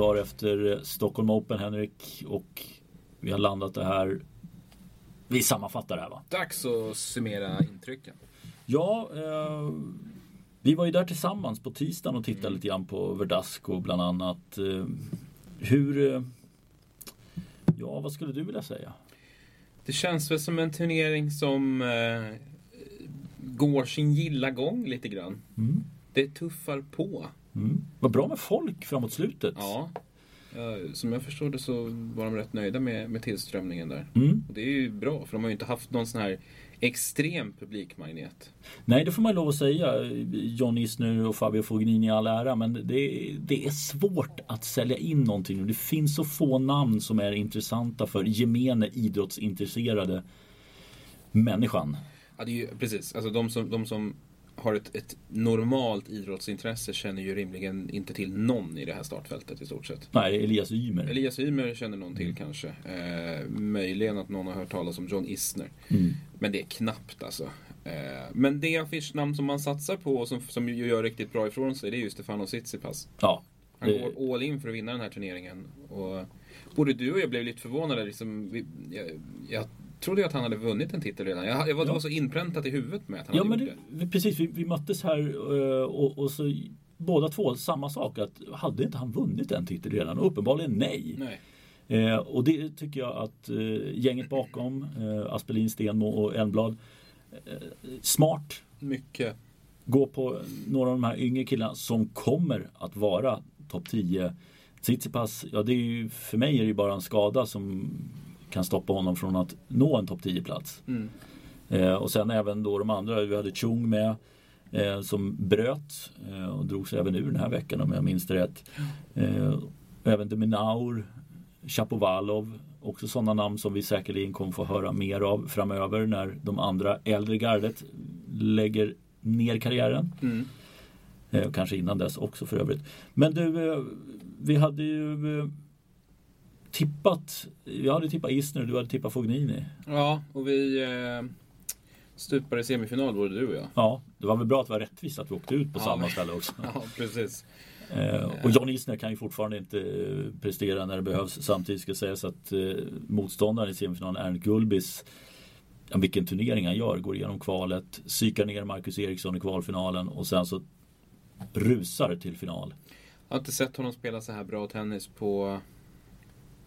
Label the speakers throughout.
Speaker 1: dagar efter Stockholm Open Henrik och vi har landat det här. Vi sammanfattar det här va?
Speaker 2: Dags att summera intrycken.
Speaker 1: Ja, eh, vi var ju där tillsammans på tisdagen och tittade mm. lite grann på Verdasco bland annat. Eh, hur... Eh, ja, vad skulle du vilja säga?
Speaker 2: Det känns väl som en turnering som eh, går sin gilla gång lite grann. Mm. Det tuffar på.
Speaker 1: Mm. Vad bra med folk framåt slutet.
Speaker 2: Ja. Som jag förstår det så var de rätt nöjda med, med tillströmningen där. Mm. Och det är ju bra för de har ju inte haft någon sån här extrem publikmagnet.
Speaker 1: Nej, det får man lov att säga. John Isner och Fabio Fognini i all ära, men det, det, är svårt att sälja in någonting. Det finns så få namn som är intressanta för gemene idrottsintresserade människan.
Speaker 2: Ja, det är ju, precis. Alltså de som, de som har ett, ett, normalt idrottsintresse känner ju rimligen inte till någon i det här startfältet i stort sett.
Speaker 1: Nej, Elias Ymer.
Speaker 2: Elias Ymer känner någon till mm. kanske. Eh, möjligen att någon har hört talas om John Isner. Mm. Men det är knappt alltså. Eh, men det affischnamn som man satsar på och som, som gör riktigt bra ifrån sig det är ju Stefano Tsitsipas.
Speaker 1: Ja.
Speaker 2: Han går all in för att vinna den här turneringen. Och både du och jag blev lite förvånade. Liksom, vi, jag, jag trodde jag att han hade vunnit en titel redan. Jag, jag var, ja. var så inpräntat i huvudet med att han
Speaker 1: ja,
Speaker 2: hade
Speaker 1: men
Speaker 2: gjort
Speaker 1: det. Precis, vi, vi möttes här eh, och, och, så båda två samma sak. Att hade inte han vunnit en titel redan? Och uppenbarligen nej.
Speaker 2: nej.
Speaker 1: Eh, och det tycker jag att eh, gänget bakom, eh, Aspelin, Stenmo och Elmblad, eh, smart.
Speaker 2: Mycket.
Speaker 1: Gå på några av de här yngre killarna som kommer att vara topp 10. Tsitsipas, ja det är ju, för mig är det ju bara en skada som kan stoppa honom från att nå en topp 10-plats. Mm. Eh, och sen även då de andra, vi hade Chung med eh, som bröt eh, och drog sig även ur den här veckan om jag minns det rätt. Eh, även Deminaur, Chapovalov, också sådana namn som vi säkerligen kommer få höra mer av framöver när de andra äldre gardet lägger ner karriären. Mm. Eh, kanske innan dess också för övrigt. Men du, eh, vi hade ju tippat, jag hade tippat Isner och du hade tippat Fognini.
Speaker 2: Ja, och vi eh, stupade i semifinal både du och jag.
Speaker 1: Ja, det var väl bra att det var rättvist att vi åkte ut på ja, samma ställe också.
Speaker 2: Ja, precis.
Speaker 1: Eh, och John Isner kan ju fortfarande inte prestera när det behövs. Samtidigt ska sägas att eh, motståndaren i semifinalen, Ernst Gulbis, ja, vilken turnering han gör. Går igenom kvalet, psykar ner Marcus Eriksson i kvalfinalen och sen så rusar till final.
Speaker 2: Jag har inte sett honom spela så här bra tennis på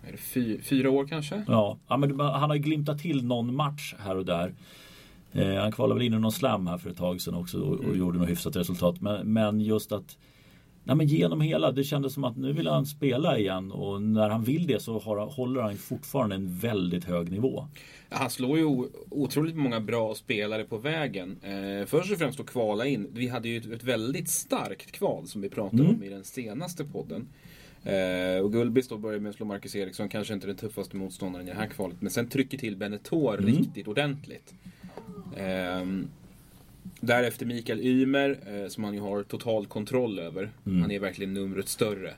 Speaker 2: är det fy, fyra år kanske?
Speaker 1: Ja, ja men han har glimtat till någon match här och där. Eh, han kvalade väl in i någon slam här för ett tag sedan också och, och mm. gjorde något hyfsat resultat. Men, men just att Nej, men genom hela, det kändes som att nu vill han spela igen och när han vill det så har, håller han fortfarande en väldigt hög nivå.
Speaker 2: Han slår ju otroligt många bra spelare på vägen. Eh, först och främst att kvala in. Vi hade ju ett, ett väldigt starkt kval som vi pratade mm. om i den senaste podden. Eh, och Gullbis då börjar med att slå Marcus Eriksson, kanske inte den tuffaste motståndaren i det här kvalet. Men sen trycker till Benetor mm. riktigt ordentligt. Eh, därefter Mikael Ymer, eh, som han ju har total kontroll över. Mm. Han är verkligen numret större.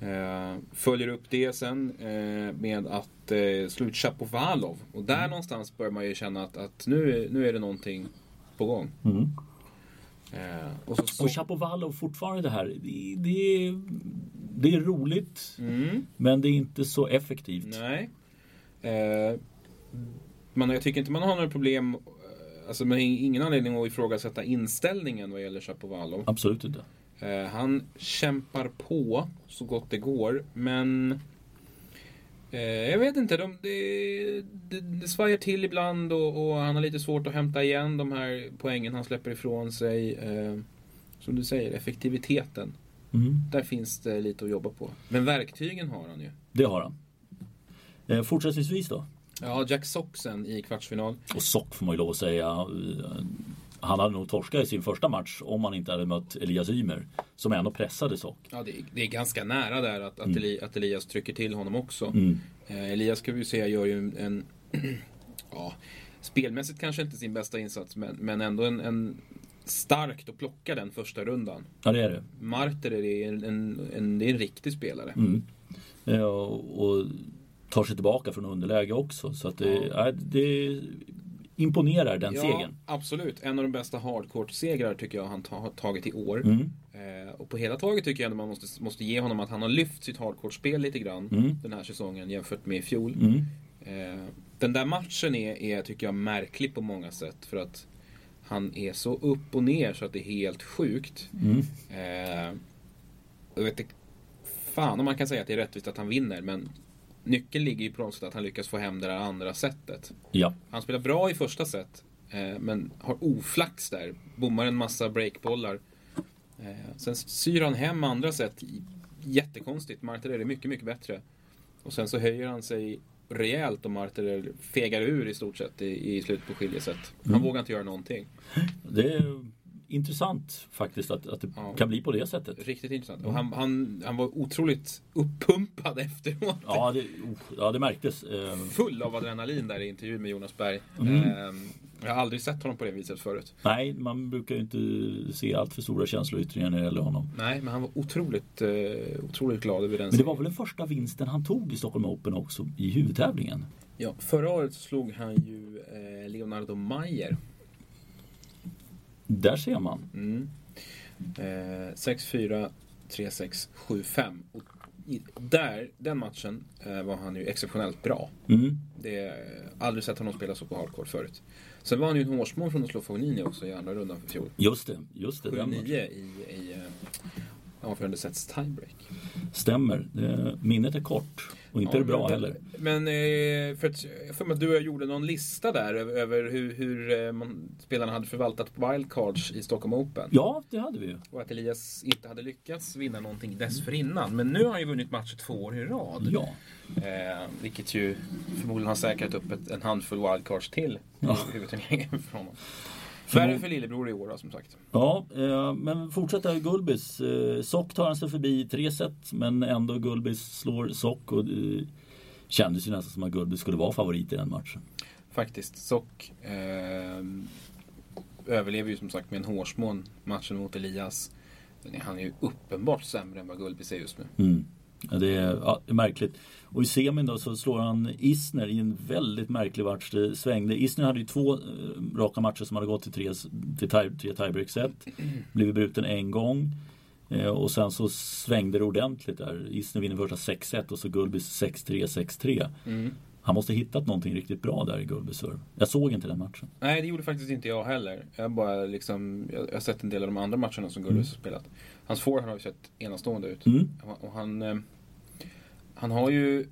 Speaker 2: Eh, följer upp det sen eh, med att eh, slå ut Chapovalov. Och där mm. någonstans börjar man ju känna att, att nu, nu är det någonting på gång.
Speaker 1: Mm. Eh, och, så, så... och Chapovalov fortfarande det här. Det, det, det är roligt. Mm. Men det är inte så effektivt.
Speaker 2: Nej. Eh, man, jag tycker inte man har några problem. Eh, alltså man har ingen anledning att ifrågasätta inställningen vad gäller Chapovalov.
Speaker 1: Absolut inte.
Speaker 2: Eh, han kämpar på så gott det går. Men jag vet inte, de, det, det, det svajar till ibland och, och, han har lite svårt att hämta igen de här poängen han släpper ifrån sig. Eh, som du säger, effektiviteten. Mm. Där finns det lite att jobba på. Men verktygen har han ju.
Speaker 1: Det har han. Eh, fortsättningsvis då?
Speaker 2: Ja, Jack Soxen i kvartsfinal.
Speaker 1: Och Sock får man ju lov att säga. Han hade nog torskat i sin första match om han inte hade mött Elias Ymer. Som ändå pressade Sock.
Speaker 2: Ja, det är, det är ganska nära där att, att, mm. Eli, att Elias trycker till honom också. Mm. Eh, Elias ska vi säga gör ju en, ja, spelmässigt kanske inte sin bästa insats men, men ändå en, en starkt att plocka den första rundan.
Speaker 1: Ja det är det.
Speaker 2: Marter är en, en, en, det är en riktig spelare.
Speaker 1: Mm. Ja, och tar sig tillbaka från underläge också. Så att det, ja. det imponerar den ja, segern.
Speaker 2: Absolut, en av de bästa hardcourt-segrar tycker jag han har tagit i år. Mm. Eh, och på hela taget tycker jag att man måste, måste ge honom att han har lyft sitt hardcore-spel lite grann
Speaker 1: Mm.
Speaker 2: den här säsongen jämfört med i fjol.
Speaker 1: Mm.
Speaker 2: Eh, den där matchen är, är, tycker jag, märklig på många sätt. För att han är så upp och ner så att det är helt sjukt.
Speaker 1: Mm.
Speaker 2: Eh, jag vet inte fan om man kan säga att det är rättvist att han vinner. Men nyckeln ligger ju på något sätt att han lyckas få hem det där andra sättet.
Speaker 1: Ja.
Speaker 2: Han spelar bra i första set. Eh, men har oflax där. Bommar en massa breakbollar. Eh, sen syr han hem andra set. Jättekonstigt. Martirer är mycket, mycket bättre. Och sen så höjer han sig rejält och Martirer fegar ur i stort sett i, i slutet på skiljeset. Han
Speaker 1: Mm.
Speaker 2: vågar inte göra någonting.
Speaker 1: Det är intressant faktiskt att, att det
Speaker 2: Ja.
Speaker 1: kan bli på det sättet.
Speaker 2: Riktigt intressant. Och han, han, han var otroligt uppumpad efteråt.
Speaker 1: Ja, det, oh, ja, det märktes. Eh,
Speaker 2: Full av adrenalin där i intervjun med Jonas Berg.
Speaker 1: Mm.
Speaker 2: Eh, jag har aldrig sett honom på det viset förut.
Speaker 1: Nej, man brukar ju inte se allt för stora känsloyttringar när det gäller honom.
Speaker 2: Nej, men han var otroligt, eh, otroligt glad över den
Speaker 1: Men det var väl den första vinsten han tog i Stockholm Open också i huvudtävlingen?
Speaker 2: Ja, förra året slog han ju eh, Leonardo Mayer.
Speaker 1: Där ser man.
Speaker 2: Mm. Eh, 6-4, 3-6, 7-5. Och i, där, den matchen eh, var han ju exceptionellt bra.
Speaker 1: Mm.
Speaker 2: Det är aldrig sett honom spela så på hardcore förut. Sen var han ju en hårsmån från att slå Fognini också i andra rundan för fjol.
Speaker 1: Just det, just det.
Speaker 2: 7-9
Speaker 1: den matchen.
Speaker 2: i, i eh, avgörande sets tiebreak.
Speaker 1: Stämmer. Det, minnet är kort och inte
Speaker 2: Ja,
Speaker 1: är det bra
Speaker 2: men-
Speaker 1: heller.
Speaker 2: Men eh, för att, jag får mig att du och jag gjorde någon lista där över, över hur, hur eh, man, spelarna hade förvaltat wildcards i Stockholm Open.
Speaker 1: Ja, det hade vi ju.
Speaker 2: Och att Elias inte hade lyckats vinna någonting dessförinnan. Men nu har han ju vunnit matcher två år i rad.
Speaker 1: Ja.
Speaker 2: Eh, vilket ju förmodligen har säkrat upp ett, en handfull wildcards till
Speaker 1: Ja.
Speaker 2: i huvudturneringen för honom. Värre för lillebror i år då, som sagt.
Speaker 1: Ja, eh, men fortsätter Gulbis. Eh, Sock tar han sig förbi i tre set men ändå Gulbis slår Sock och det kändes ju nästan som att Gulbis skulle vara favorit i den matchen.
Speaker 2: Faktiskt. Sock eh, överlever ju som sagt med en hårsmån matchen mot Elias. Han är ju uppenbart sämre än vad Gulbis är just nu.
Speaker 1: Mm. Ja, det, är, ja, det är märkligt. Och i semin då så slår han Isner i en väldigt märklig match. Det svängde. Isner hade ju två eh, raka matcher som hade gått till tre, till tie, tre tiebreak-set. Blivit bruten en gång. Eh, och sen så svängde det ordentligt där. Isner vinner första 6-1 och så Gulbis 6-3, 6-3.
Speaker 2: Mm.
Speaker 1: Han måste ha hittat någonting riktigt bra där i serve. Jag såg inte den matchen.
Speaker 2: Nej, det gjorde faktiskt inte jag heller. Jag bara liksom, jag har sett en del av de andra matcherna som Gulbis har spelat. Hans forehand har ju sett enastående ut.
Speaker 1: Mm.
Speaker 2: Och han, eh, han har ju,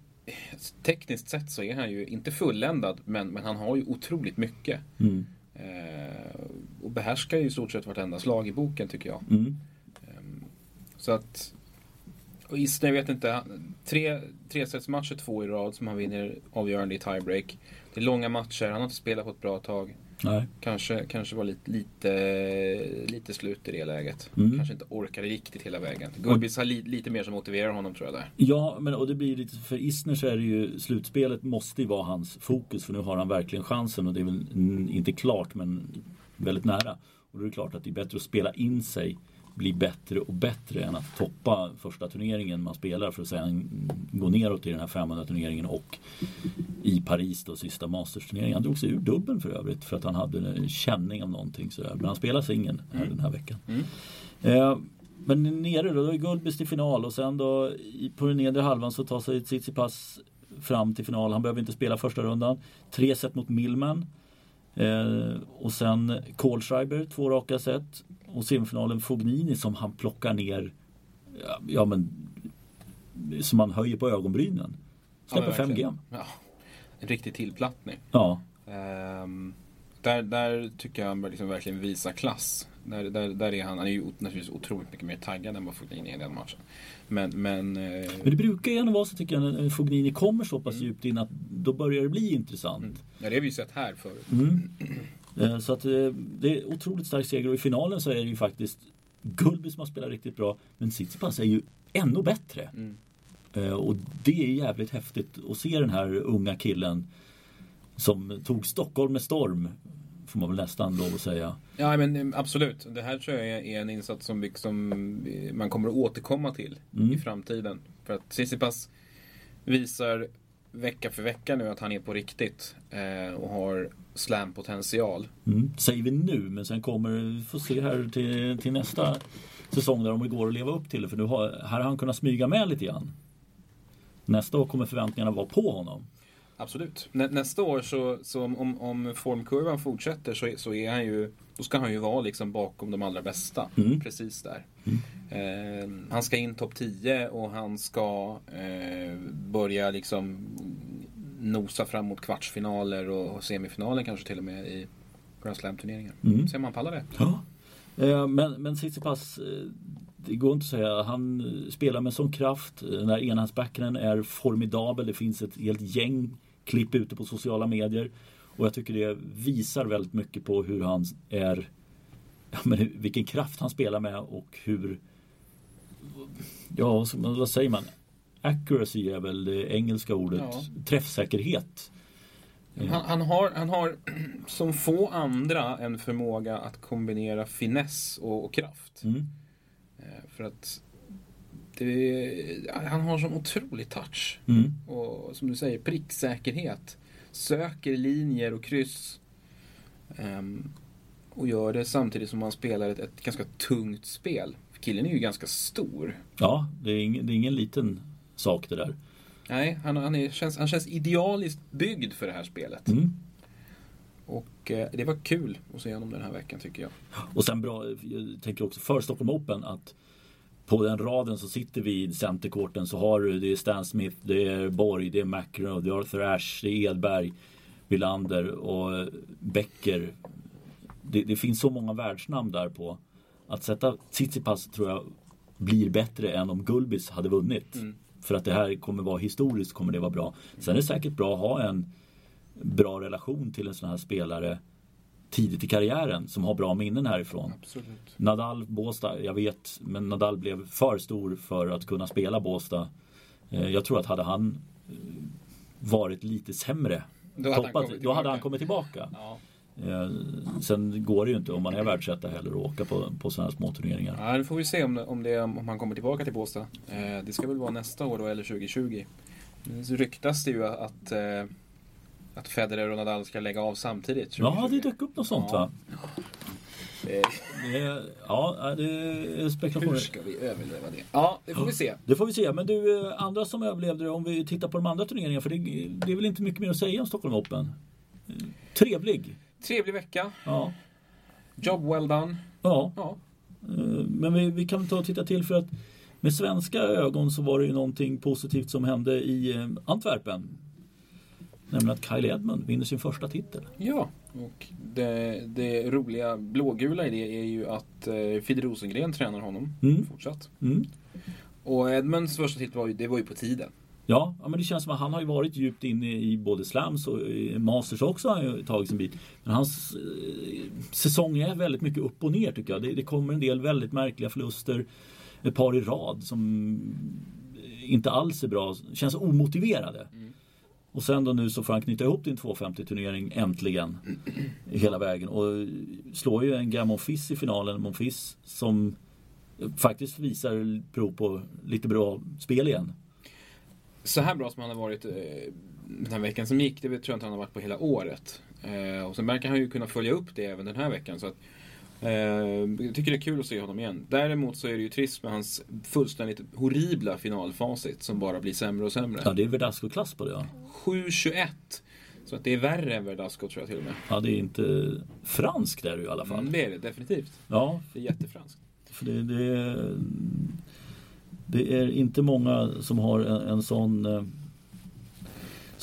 Speaker 2: tekniskt sett så är han ju inte fulländad, men, men han har ju otroligt mycket.
Speaker 1: Mm.
Speaker 2: Eh, och behärskar ju i stort sett vartenda slag i boken tycker jag.
Speaker 1: Mm.
Speaker 2: Så att... Och Isner, jag vet inte. Tre, tre sets matcher två i rad som han vinner avgörande i tiebreak. Det är långa matcher, han har inte spelat på ett bra tag.
Speaker 1: Nej.
Speaker 2: Kanske, kanske var lite, lite, lite slut i det läget.
Speaker 1: Mm.
Speaker 2: Kanske inte orkade riktigt hela vägen. Gulbis har li, lite mer som motiverar honom tror jag där.
Speaker 1: Ja, men och det blir lite, för Isner så är det ju slutspelet måste ju vara hans fokus för nu har han verkligen chansen och det är väl inte klart men väldigt nära. Och då är det klart att det är bättre att spela in sig, bli bättre och bättre än att toppa första turneringen man spelar för att sen gå neråt i den här 500 turneringen och i Paris då sista Masters-turneringen. Han drog sig ur dubbeln för övrigt för att han hade en känning av någonting sådär. Men han spelar singeln här den här veckan. Eh, men nere då, då är Gulbis till final och sen då på den nedre halvan så tar sig Tsitsipas fram till final. Han behöver inte spela första rundan. Tre set mot Millman. Eh, och sen Kohlschreiber, två raka set. Och semifinalen Fognini som han plockar ner. Ja, men som man höjer på ögonbrynen. Släpper
Speaker 2: Ja, men
Speaker 1: 5
Speaker 2: verkligen.
Speaker 1: game.
Speaker 2: Ja, en riktig tillplattning.
Speaker 1: Ja.
Speaker 2: Ehm, där, där tycker jag han liksom verkligen visa klass. Där, där, där är han, han är ju naturligtvis otroligt mycket mer taggad än vad Fognini är i den matchen. Men, men, eh,
Speaker 1: Men det brukar ju ändå vara så tycker jag när Fognini kommer så pass djupt in att då börjar det bli intressant.
Speaker 2: ja, det har vi ju sett här förut.
Speaker 1: Mm. Eh, Så att eh, det är otroligt stark seger och i finalen så är det ju faktiskt Gulbis som har spelat riktigt bra men Tsitsipas är ju ännu bättre.
Speaker 2: Mm.
Speaker 1: Eh, Och det är jävligt häftigt att se den här unga killen som tog Stockholm med storm. Får man väl nästan lov att säga.
Speaker 2: Ja men absolut. Det här tror jag är- en insats som, vi- som eh, man kommer att återkomma till
Speaker 1: Mm.
Speaker 2: i framtiden. För att Tsitsipas visar vecka för vecka nu att han är på riktigt eh, och har slampotential.
Speaker 1: Mm. Säger vi nu men sen kommer vi får se här till, till nästa säsong där om det går att leva upp till det. För nu har, här har han kunnat smyga med lite grann. Nästa år kommer förväntningarna vara på honom.
Speaker 2: Absolut. Nä, nästa år så, så om, om formkurvan fortsätter så, så är han ju då ska han ju vara liksom bakom de allra bästa.
Speaker 1: Mm.
Speaker 2: Precis där. Eh, han ska in topp 10 och han ska eh, börja liksom nosa fram mot kvartsfinaler och, och semifinaler kanske till och med i Grand Slam-turneringar.
Speaker 1: Mm.
Speaker 2: Se om han pallar det.
Speaker 1: Ja. Eh, Men, men Tsitsipas, eh, det går inte att säga. Han spelar med sån kraft. Den här enhandsbacken är formidabel. Det finns ett helt gäng klipp ute på sociala medier. Och jag tycker det visar väldigt mycket på hur han är ja, men vilken kraft han spelar med och hur Ja, vad säger man? Accuracy är väl det engelska ordet.
Speaker 2: Ja.
Speaker 1: Träffsäkerhet.
Speaker 2: Han, han, har, han har som få andra en förmåga att kombinera finess och, och kraft.
Speaker 1: Mm.
Speaker 2: Eh, för att det, han har sån otrolig touch.
Speaker 1: Mm.
Speaker 2: Och som du säger, pricksäkerhet. Söker linjer och kryss. Ehm, och gör det samtidigt som han spelar ett, ett ganska tungt spel. Killen är ju ganska stor.
Speaker 1: Ja, det är, ingen, det är ingen liten sak det där.
Speaker 2: Nej, han, han, är, känns, han känns idealiskt byggd för det här spelet.
Speaker 1: Mm.
Speaker 2: Och eh, det var kul att se honom den här veckan tycker jag.
Speaker 1: Och sen bra, jag tänker också för Stockholm Open att på den raden så sitter vi i centerkorten så har du det är Stan Smith, det är Borg, det är McEnroe, det är Arthur Ashe, det är Edberg, Wilander och Becker. Det, det finns så många världsnamn där på. Att sätta Tsitsipas tror jag blir bättre än om Gulbis hade vunnit.
Speaker 2: Mm.
Speaker 1: För att det här kommer vara historiskt kommer det vara bra. Sen är det säkert bra att ha en bra relation till en sån här spelare tidigt i karriären som har bra minnen härifrån.
Speaker 2: Absolut.
Speaker 1: Nadal, Båstad, jag vet, men Nadal blev för stor för att kunna spela Båstad. Eh, Jag tror att hade han eh, varit lite sämre,
Speaker 2: Då hade han
Speaker 1: toppat,
Speaker 2: kommit
Speaker 1: då hade
Speaker 2: tillbaka.
Speaker 1: han kommit tillbaka.
Speaker 2: Ja.
Speaker 1: Eh, Sen går det ju inte om man är världsetta heller att åka på, på sådana här små turneringar.
Speaker 2: Ja, det får vi se om, det, om, det, om han kommer tillbaka till Båstad. Det ska väl vara nästa år då, eller 2020. Nu ryktas det ju att, att Federer och Nadal ska lägga av samtidigt. 2020.
Speaker 1: Ja, det dök upp något sånt
Speaker 2: Ja.
Speaker 1: va? Det är, ja, det är
Speaker 2: hur
Speaker 1: spekulationer.
Speaker 2: ska vi överleva det? Ja, det får vi se.
Speaker 1: Det får vi se. Men du, eh, andra som överlevde om vi tittar på de andra turneringarna. För det, det är väl inte mycket mer att säga om Stockholm Open. Eh, Trevlig.
Speaker 2: Trevlig vecka.
Speaker 1: Ja.
Speaker 2: Job well done.
Speaker 1: ja.
Speaker 2: Ja,
Speaker 1: Eh, Men vi, vi kan ta och titta till för att med svenska ögon så var det ju någonting positivt som hände i Antwerpen. Nämligen att Kyle Edmund vinner sin första titel.
Speaker 2: ja. och det, det roliga blågula i det är ju att eh, Fidde Rosengren tränar honom
Speaker 1: Mm.
Speaker 2: fortsatt.
Speaker 1: Mm.
Speaker 2: Och Edmunds första titel var ju, det var ju på tiden.
Speaker 1: Ja, ja, men det känns som att han har ju varit djupt inne i både slams och masters också har han ju tagit sin bit. Men hans eh, säsong är väldigt mycket upp och ner tycker jag. Det, det kommer en del väldigt märkliga förluster. Ett par i rad som inte alls är bra. Känns omotiverade. Och sen då nu så får han knyta ihop din 250 turnering äntligen. Hela vägen. Och slår ju en gammal Monfils i finalen. Monfils som faktiskt visar prov på lite bra spel igen.
Speaker 2: så här bra som han har varit eh, den här veckan som gick, det tror jag inte han har varit på hela året. Eh, och sen verkar han ju kunna följa upp det även den här veckan. Så att, eh, jag tycker det är kul att se honom igen. Däremot så är det ju trist med hans fullständigt horribla finalfacit som bara blir sämre och sämre.
Speaker 1: Ja, det är Verdasco-klass på det. Ja.
Speaker 2: 7-21. Så att det är värre än Verdasco tror jag till och med.
Speaker 1: ja, det är inte franskt är det ju i alla fall.
Speaker 2: Mm, det är det definitivt.
Speaker 1: Ja,
Speaker 2: Det är jättefranskt.
Speaker 1: för det, det, det är inte många som har en, en sån eh,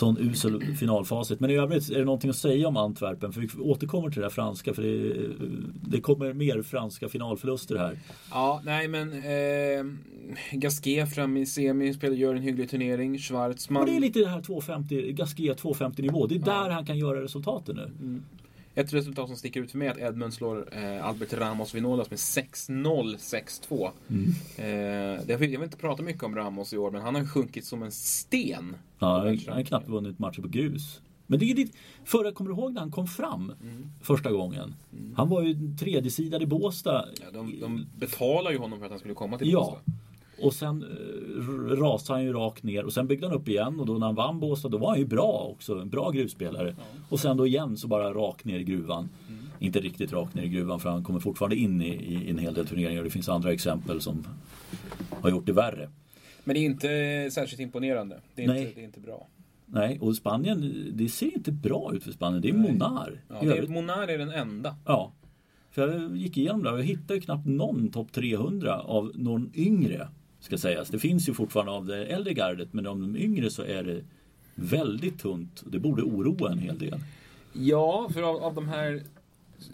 Speaker 1: sån usel finalfacit. Men i övrigt är det någonting att säga om Antwerpen. För vi återkommer till det här franska. För det, det kommer mer franska finalförluster här.
Speaker 2: Ja, nej men eh, Gasquet fram i semi, spelar, gör en hygglig turnering. Schwarzman.
Speaker 1: Och det är lite det här 250, Gasquet 250 nivå. Det är där han kan göra resultaten nu.
Speaker 2: Ett resultat som sticker ut för mig är att Edmund slår eh, Albert Ramos Vinolas med 6-0, 6-2.
Speaker 1: Mm.
Speaker 2: Eh, jag vill inte prata mycket om Ramos i år, men han har sjunkit som en sten.
Speaker 1: Ja, han har knappt vunnit matcher på grus. Men det är ditt, förra, kommer du ihåg när han kom fram första gången? Han var ju tredje sidan i Båstad.
Speaker 2: Ja, de, de betalar ju honom för att han skulle komma till
Speaker 1: Ja. Och sen eh, rasade han ju rakt ner och sen byggde han upp igen och då när han vann Båstad då var han ju bra också. En bra grusspelare. Och sen då igen så bara rakt ner i gruvan. inte riktigt rakt ner i gruvan för han kommer fortfarande in i, i en hel del turneringar. Det finns andra exempel som har gjort det värre.
Speaker 2: Men det är inte särskilt imponerande. Det är,
Speaker 1: Nej.
Speaker 2: inte, det är inte bra.
Speaker 1: Nej, och Spanien, det ser inte bra ut för Spanien. Det är Monar.
Speaker 2: Ja, det är, Monar är den enda.
Speaker 1: Ja. För jag gick igenom det och jag hittade ju knappt någon topp 300 av någon yngre. Ska sägas. Det finns ju fortfarande av det äldre gardet men av de yngre så är det väldigt tunt. Det borde oroa en hel del.
Speaker 2: Ja, för av, av de här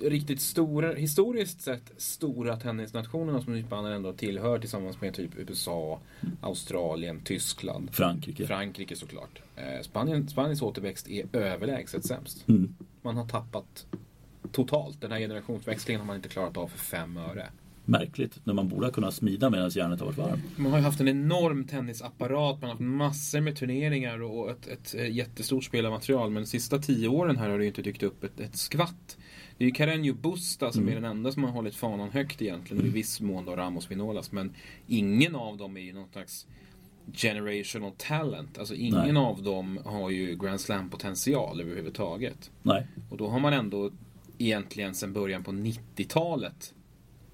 Speaker 2: riktigt stora, historiskt sett stora tennisnationerna som Spanien ändå tillhör tillsammans med typ USA, Australien, Tyskland,
Speaker 1: Frankrike.
Speaker 2: Frankrike såklart. Eh, Spanien, Spaniens återväxt är överlägset sämst.
Speaker 1: Mm.
Speaker 2: Man har tappat totalt. Den här generationsväxlingen har man inte klarat av för fem öre.
Speaker 1: Märkligt när man borde kunna smida medan järnet har varit varmt.
Speaker 2: Man har ju haft en enorm tennisapparat, man har haft massor med turneringar och ett, ett eh, jättestort spelarmaterial. Men de sista tio åren här har det ju inte dykt upp ett, ett skvatt. Det är ju Carreño Busta som är den enda som har hållit fanan högt egentligen. Och i viss mån då Ramos Vinolas. Men ingen av dem är ju någon slags generational talent. Alltså ingen
Speaker 1: Nej.
Speaker 2: av dem har ju Grand Slam potential överhuvudtaget.
Speaker 1: Nej.
Speaker 2: Och då har man ändå egentligen sedan början på 90-talet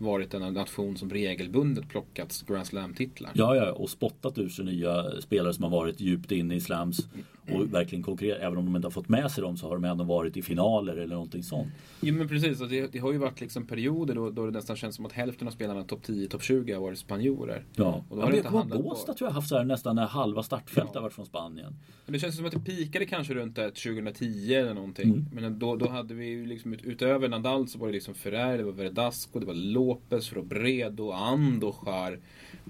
Speaker 2: varit en nation som regelbundet plockat Grand Slam-titlar.
Speaker 1: Ja, ja, och spottat ur sig nya spelare som har varit djupt inne i slams och verkligen konkurrerat. Även om de inte har fått med sig dem så har de ändå varit i finaler eller någonting sånt.
Speaker 2: Jo men precis, och det, det har ju varit liksom perioder då, då det nästan känns som att hälften av spelarna topp 10, topp 20 har varit spanjorer.
Speaker 1: Ja,
Speaker 2: Och då
Speaker 1: ja
Speaker 2: har det
Speaker 1: men jag
Speaker 2: inte handlat
Speaker 1: Båstad tror jag haft så här nästan när halva startfältet
Speaker 2: Ja.
Speaker 1: har varit från Spanien.
Speaker 2: Men det känns som att det pikade kanske runt där 2010 eller någonting.
Speaker 1: Mm.
Speaker 2: Men då, då hade vi ju liksom ut, utöver Nadal så var det liksom Ferrer, det var Verdasco, det var Lopez, Robredo, Andojar,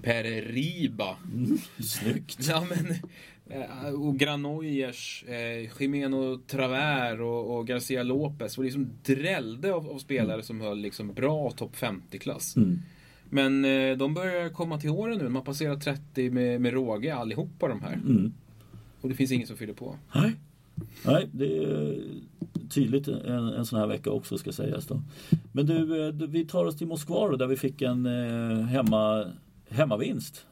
Speaker 2: Pereriba.
Speaker 1: Snyggt!
Speaker 2: Ja men, eh, och Granollers, eh, Jimeno Traver och, och Garcia Lopez var liksom drällde av, av spelare som höll liksom bra topp 50-klass.
Speaker 1: Mm.
Speaker 2: Men eh, de börjar komma till åren nu. De har passerat 30 med, med råge allihopa de här.
Speaker 1: Mm.
Speaker 2: Och det finns ingen som fyller på.
Speaker 1: Nej. Nej, det är tydligt en, en sån här vecka också ska sägas då. Men du, eh, du, vi tar oss till Moskva då, där vi fick en eh, hemma, hemmavinst.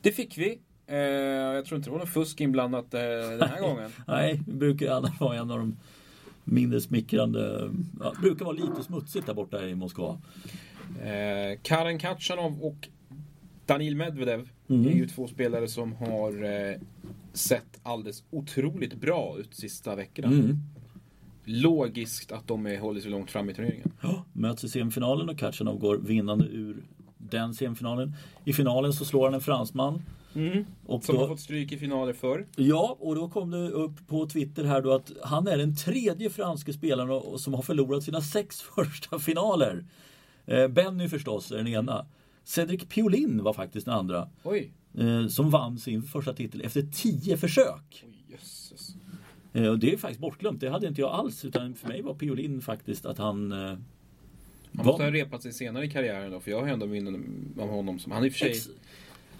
Speaker 2: Det fick vi. Eh, jag tror inte det var något fusk inblandat eh, den här gången.
Speaker 1: Nej, det brukar annars vara en av de mindre smickrande. Ja, det brukar vara lite smutsigt där borta i Moskva.
Speaker 2: Eh, Karen Khachanov och Danil Medvedev
Speaker 1: Mm.
Speaker 2: är ju två spelare som har eh, sett alldeles otroligt bra ut sista veckorna.
Speaker 1: Mm.
Speaker 2: Logiskt att de är, håller sig långt fram i turneringen.
Speaker 1: Ja, möts i semifinalen och Khachanov går vinnande ur den semifinalen. I finalen så slår han en fransman. Och
Speaker 2: Som
Speaker 1: då,
Speaker 2: har fått stryk i finaler förr.
Speaker 1: Ja, och då kom det upp på Twitter här då att han är den tredje franske spelaren som har förlorat sina sex första finaler. Eh, Benny förstås är den ena. Cedric Piolin var faktiskt den andra.
Speaker 2: Oj.
Speaker 1: Eh, som vann sin första titel efter tio försök.
Speaker 2: Oj, jösses.
Speaker 1: Eh, och det är faktiskt bortglömt. Det hade inte jag alls. Utan för mig var Piolin faktiskt att han...
Speaker 2: Han
Speaker 1: var-
Speaker 2: måste ha repat sig senare i karriären då, för jag har ändå minnen av honom som... Han är i och för sig...
Speaker 1: ex-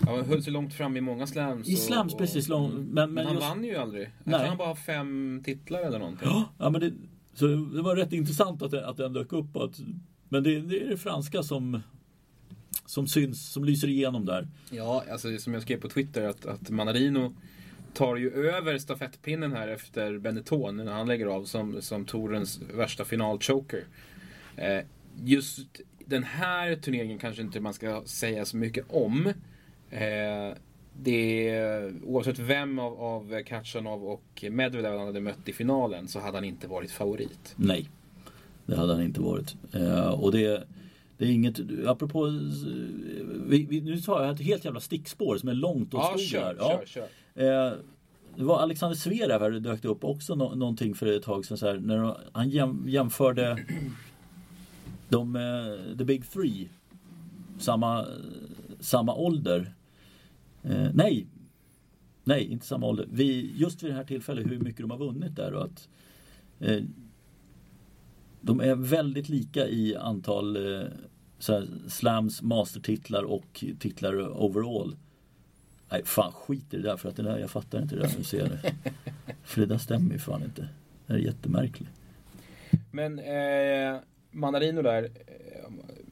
Speaker 2: Han höll sig långt fram i många slams.
Speaker 1: I slams
Speaker 2: och-
Speaker 1: precis lång, men,
Speaker 2: Men,
Speaker 1: men
Speaker 2: han
Speaker 1: just,
Speaker 2: vann ju aldrig. Jag
Speaker 1: Nej.
Speaker 2: tror han bara har fem titlar eller någonting.
Speaker 1: Ja, ja, men det, så det var rätt intressant att, att den dök upp. Att, men det, det är det franska som, som syns, som lyser igenom där.
Speaker 2: Ja, alltså som jag skrev på Twitter att, att Manarino tar ju över stafettpinnen här efter Benetton när han lägger av som, som Torens värsta finalchoker. Eh, just den här turneringen kanske inte man ska säga så mycket om. Eh, det oavsett vem av, av Khachanov och Medvedev han hade mött i finalen så hade han inte varit favorit.
Speaker 1: Nej, det hade han inte varit. Eh, och det, det är inget, apropå, eh, vi, vi, nu tar jag ett helt jävla stickspår som är långt åt
Speaker 2: Ja,
Speaker 1: skogen här.
Speaker 2: kör, kör.
Speaker 1: Eh, det var Alexander Zverev här, det dök upp också nå- någonting för ett tag sedan. Så här, när han jäm, jämförde de, eh, the big three, samma, samma ålder. Eh, nej, nej, inte samma ålder. Vi, just vid det här tillfället hur mycket de har vunnit där och att eh, de är väldigt lika i antal eh, här, slams, mastertitlar och titlar overall. Nej, fan skit i det där för att det där, jag fattar inte det där du ser det. För det där stämmer ju fan inte. Det är jättemärkligt.
Speaker 2: Men eh, Manarino där.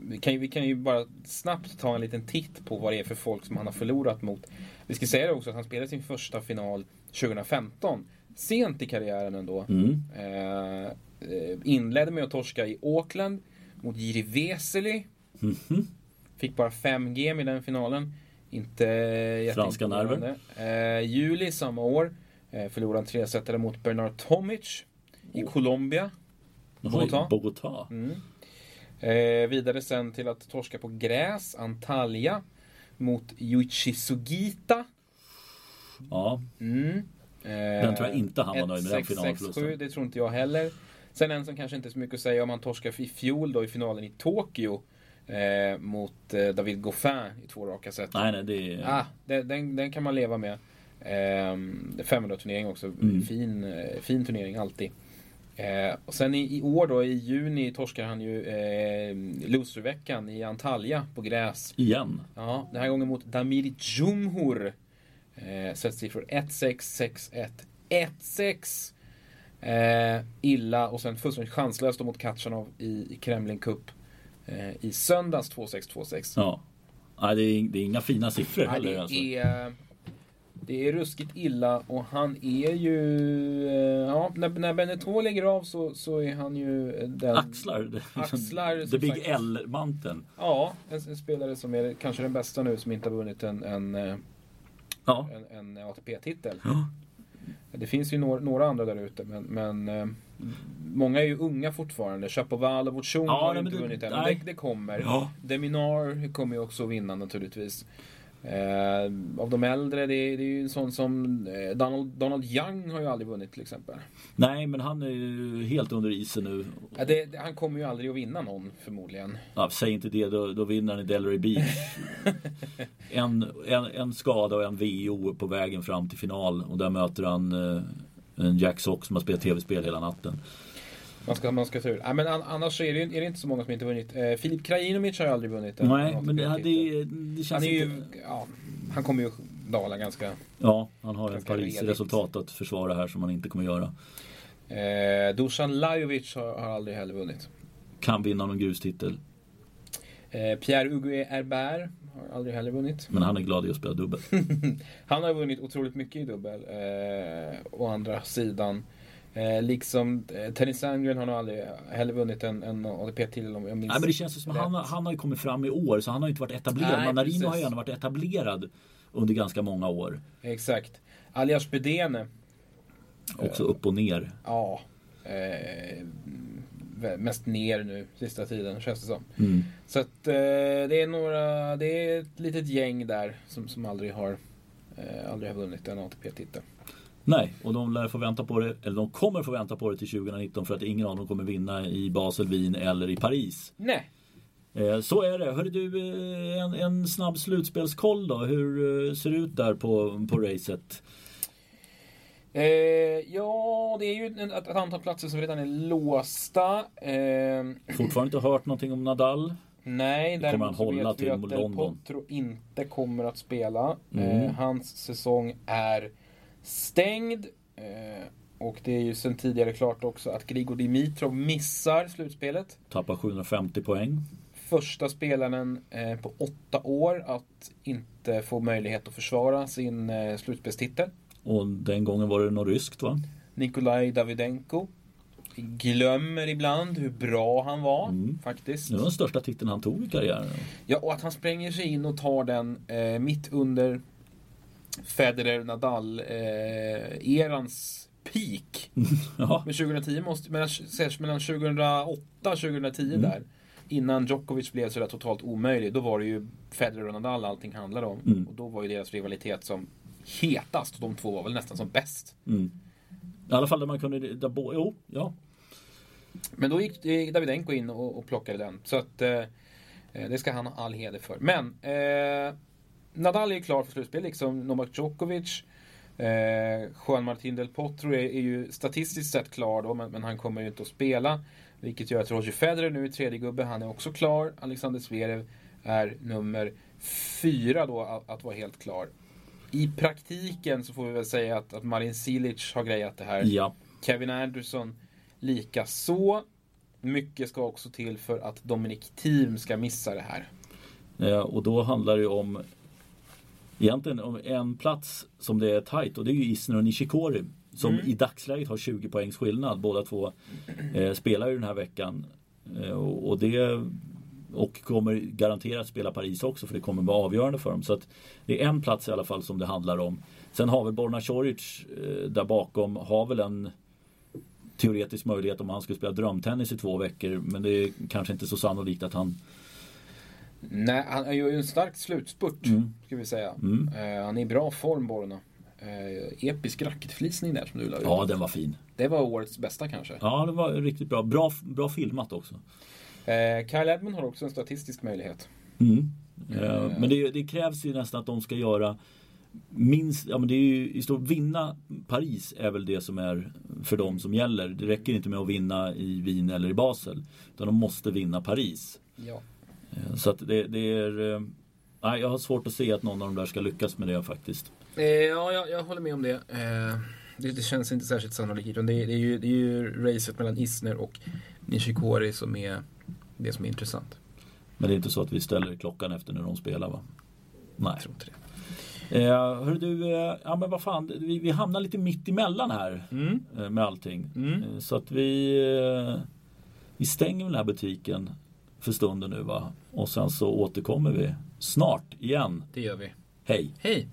Speaker 2: Vi, kan ju, vi kan ju bara snabbt ta en liten titt på vad det är för folk som han har förlorat mot. Vi ska säga det också att han spelade sin första final 2015. Sent i karriären ändå.
Speaker 1: Mm.
Speaker 2: Eh, Eh, inledde med att torska i Auckland mot Jiri Vesely.
Speaker 1: Mhm.
Speaker 2: Fick bara 5 game i den finalen. Inte
Speaker 1: Franska
Speaker 2: jätteimponerande. Eh, juli samma år eh, förlorade han tresetare mot Bernard Tomic i Colombia. Bogotá.
Speaker 1: Bogotá.
Speaker 2: Mm. Eh, vidare sen till att torska på gräs, Antalya mot Yuichi Sugita.
Speaker 1: Ja,
Speaker 2: Mm. Eh,
Speaker 1: Den tror jag inte han var nöjd med, den
Speaker 2: 1-6,
Speaker 1: finalförlusten.
Speaker 2: 6-7, Det tror inte jag heller. Sen en som kanske inte är så mycket att säga om han torskade i fjol då i finalen i Tokyo. Eh, mot eh, David Goffin i två raka set.
Speaker 1: nej nej det är...
Speaker 2: Ah, den, den, den kan man leva med. Eh, 500 turnering också.
Speaker 1: Mm.
Speaker 2: Fin, eh, fin turnering alltid. Eh, och sen i, i år då, i juni, torskar han ju eh, loserveckan i Antalya på gräs.
Speaker 1: Igen.
Speaker 2: Ja, den här gången mot Damir Djumhur. Eh, Sättsiffror 1-6, 6-1, 1-6. Eh, illa och sen fullständigt chanslöst mot Kachanov i, i Kremlin Cup. Eh, I söndags 2-6, 2-6.
Speaker 1: Ja. Nej, det, är, det är inga fina siffror
Speaker 2: Nej,
Speaker 1: heller. Alltså.
Speaker 2: är, det är ruskigt illa och han är ju... eh, Ja, när, när Benetton lägger av så, så är han ju eh, den...
Speaker 1: Axlar. det-
Speaker 2: Axlar,
Speaker 1: The Big. L-manteln.
Speaker 2: Ja, en, en spelare som är kanske den bästa nu som inte har vunnit en, en, eh,
Speaker 1: Ja.
Speaker 2: en, en ATP-titel.
Speaker 1: Ja.
Speaker 2: Det finns ju några, några andra där ute men, men eh, Många är ju unga fortfarande. Chapovalov och Chung
Speaker 1: Ja,
Speaker 2: har inte
Speaker 1: det-
Speaker 2: vunnit än. Men det, det kommer.
Speaker 1: Ja.
Speaker 2: Deminar kommer ju också vinna naturligtvis. Eh, av de äldre, det är, det är ju en sån som eh, Donald, Donald Young har ju aldrig vunnit till exempel.
Speaker 1: Nej, men han är ju helt under isen nu.
Speaker 2: Ja, det, det, han kommer ju aldrig att vinna någon förmodligen.
Speaker 1: Ja, säg inte det, då, då vinner han i Delray Beach. en, en, en skada och en VO på vägen fram till final. Och där möter han eh, en Jack Sock som har spelat tv-spel hela natten.
Speaker 2: Man ska, man ska tur. Nej, men an, annars är det, är det inte så många som inte vunnit. Eh, Filip Krajinovic har ju aldrig vunnit en
Speaker 1: Nej,
Speaker 2: en
Speaker 1: men det, det, det känns
Speaker 2: han är ju,
Speaker 1: inte...
Speaker 2: ja, han kommer ju dala ganska.
Speaker 1: Ja, han har ett Paris-resultat att försvara här som han inte kommer göra.
Speaker 2: Eh, Dusan Lajovic har, har aldrig heller vunnit.
Speaker 1: Kan vinna någon grustitel.
Speaker 2: Eh, Pierre-Huguet Herbert har aldrig heller vunnit.
Speaker 1: Men han är glad i att spela dubbel.
Speaker 2: Han har vunnit otroligt mycket i dubbel. Eh, å andra sidan. Eh, liksom eh, Tennis Sandgren har nog aldrig heller vunnit en, en ATP-titel om jag minns
Speaker 1: Nej, men det känns som att han, han har ju kommit fram i år så han har ju inte varit etablerad.
Speaker 2: Nej,
Speaker 1: Manarino har ju
Speaker 2: precis.
Speaker 1: ändå varit etablerad under ganska många år.
Speaker 2: Exakt. Alias Bedene.
Speaker 1: Också upp och ner.
Speaker 2: Ja. Eh, mest ner nu sista tiden känns det som.
Speaker 1: Mm.
Speaker 2: Så att eh, det är några, det är ett litet gäng där som, som aldrig har eh, aldrig har vunnit en ATP-titel.
Speaker 1: Nej, och de lär få vänta på det, eller de kommer få vänta på det till 2019 för att ingen av dem kommer vinna i Basel, Wien eller i Paris.
Speaker 2: Nej.
Speaker 1: Eh, Så är det. Hörru du, eh, en, en snabb slutspelskoll då. Hur eh, ser det ut där på, på racet?
Speaker 2: Eh, ja, det är ju ett, ett antal platser som redan är låsta. Eh,
Speaker 1: Fortfarande inte hört någonting om Nadal.
Speaker 2: nej,
Speaker 1: kommer han
Speaker 2: däremot så
Speaker 1: hålla
Speaker 2: vet vi
Speaker 1: till
Speaker 2: att Del. Potro inte kommer att spela.
Speaker 1: Mm.
Speaker 2: Eh, hans säsong är stängd. Eh, och det är ju sedan tidigare klart också att Grigor Dimitrov missar slutspelet.
Speaker 1: Tappar 750 poäng.
Speaker 2: Första spelaren eh, på åtta år att inte få möjlighet att försvara sin eh, slutspelstitel.
Speaker 1: Och den gången var det något ryskt va?
Speaker 2: Nikolaj Davidenko. Vi glömmer ibland hur bra han var
Speaker 1: Mm.
Speaker 2: faktiskt.
Speaker 1: Det var den största titeln han tog i karriären.
Speaker 2: Ja, och att han spränger sig in och tar den eh, mitt under Federer Nadal eh, erans peak.
Speaker 1: ja.
Speaker 2: Men 2010 måste, mellan, mellan 2008 och 2010
Speaker 1: Mm.
Speaker 2: där. Innan Djokovic blev sådär totalt omöjlig. Då var det ju Federer och Nadal allting handlade om.
Speaker 1: Mm.
Speaker 2: Och då var ju deras rivalitet som hetast. Och de två var väl nästan som bäst.
Speaker 1: Mm. I alla fall där man kunde... Där bo, jo, ja.
Speaker 2: Men då gick Davidenko in och, och plockade den. Så att eh, eh, det ska han ha all heder för. Men eh, Nadal är ju klar för slutspel, liksom Novak Djokovic. Eh, Juan Martín del Potro är, är ju statistiskt sett klar då, men, men han kommer ju inte att spela. Vilket gör att Roger Federer nu är tredje gubbe, han är också klar. Alexander Zverev är nummer fyra då att, att vara helt klar. I praktiken så får vi väl säga att, att Marin Cilic har grejat det här.
Speaker 1: Ja.
Speaker 2: Kevin Anderson lika så. Mycket ska också till för att Dominic Thiem ska missa det här.
Speaker 1: Eh, och då handlar det ju om egentligen om en plats som det är tajt och det är ju Isner och Nishikori. som i dagsläget har 20 poängs skillnad. Båda två eh, spelar ju den här veckan. Eh, och, och det och kommer garanterat spela Paris också för det kommer vara avgörande för dem. Så att det är en plats i alla fall som det handlar om. Sen har väl Borna Coric eh, där bakom har väl en teoretisk möjlighet om han skulle spela drömtennis i två veckor. Men det är kanske inte så sannolikt att han
Speaker 2: Nej, han gör ju en stark slutspurt.
Speaker 1: Mm.
Speaker 2: Ska vi säga.
Speaker 1: Mm.
Speaker 2: Eh, han är i bra form Borna. Eh, episk racketflisning där som du la ut.
Speaker 1: Ja, den var fin.
Speaker 2: Det var årets bästa kanske.
Speaker 1: Ja, det var riktigt bra. Bra, bra filmat också.
Speaker 2: Eh, Kyle Edmund har också en statistisk möjlighet.
Speaker 1: Mm. Eh, Men det, det krävs ju nästan att de ska göra minst, ja men det är ju i stort, vinna Paris är väl det som är för dem som gäller. Det räcker inte med att vinna i Wien eller i Basel. Utan de måste vinna Paris.
Speaker 2: Ja.
Speaker 1: Eh, Så att det, det är, eh, nej jag har svårt att se att någon av dem där ska lyckas med det faktiskt.
Speaker 2: Eh, ja, jag, jag håller med om det. Eh, det. Det känns inte särskilt sannolikt. utan Det, är- det, är ju, det är ju racet mellan Isner och Nishikori som är det som är intressant.
Speaker 1: Men det är inte så att vi ställer klockan efter när de spelar va? Nej.
Speaker 2: Jag tror inte det.
Speaker 1: Eh, hör du, eh, ja men vad fan, vi, vi hamnar lite mitt emellan här
Speaker 2: Mm.
Speaker 1: med allting.
Speaker 2: Mm.
Speaker 1: Så att vi, vi stänger den här butiken för stunden nu va. Och sen så återkommer vi snart igen.
Speaker 2: Det gör vi.
Speaker 1: Hej!
Speaker 2: Hej!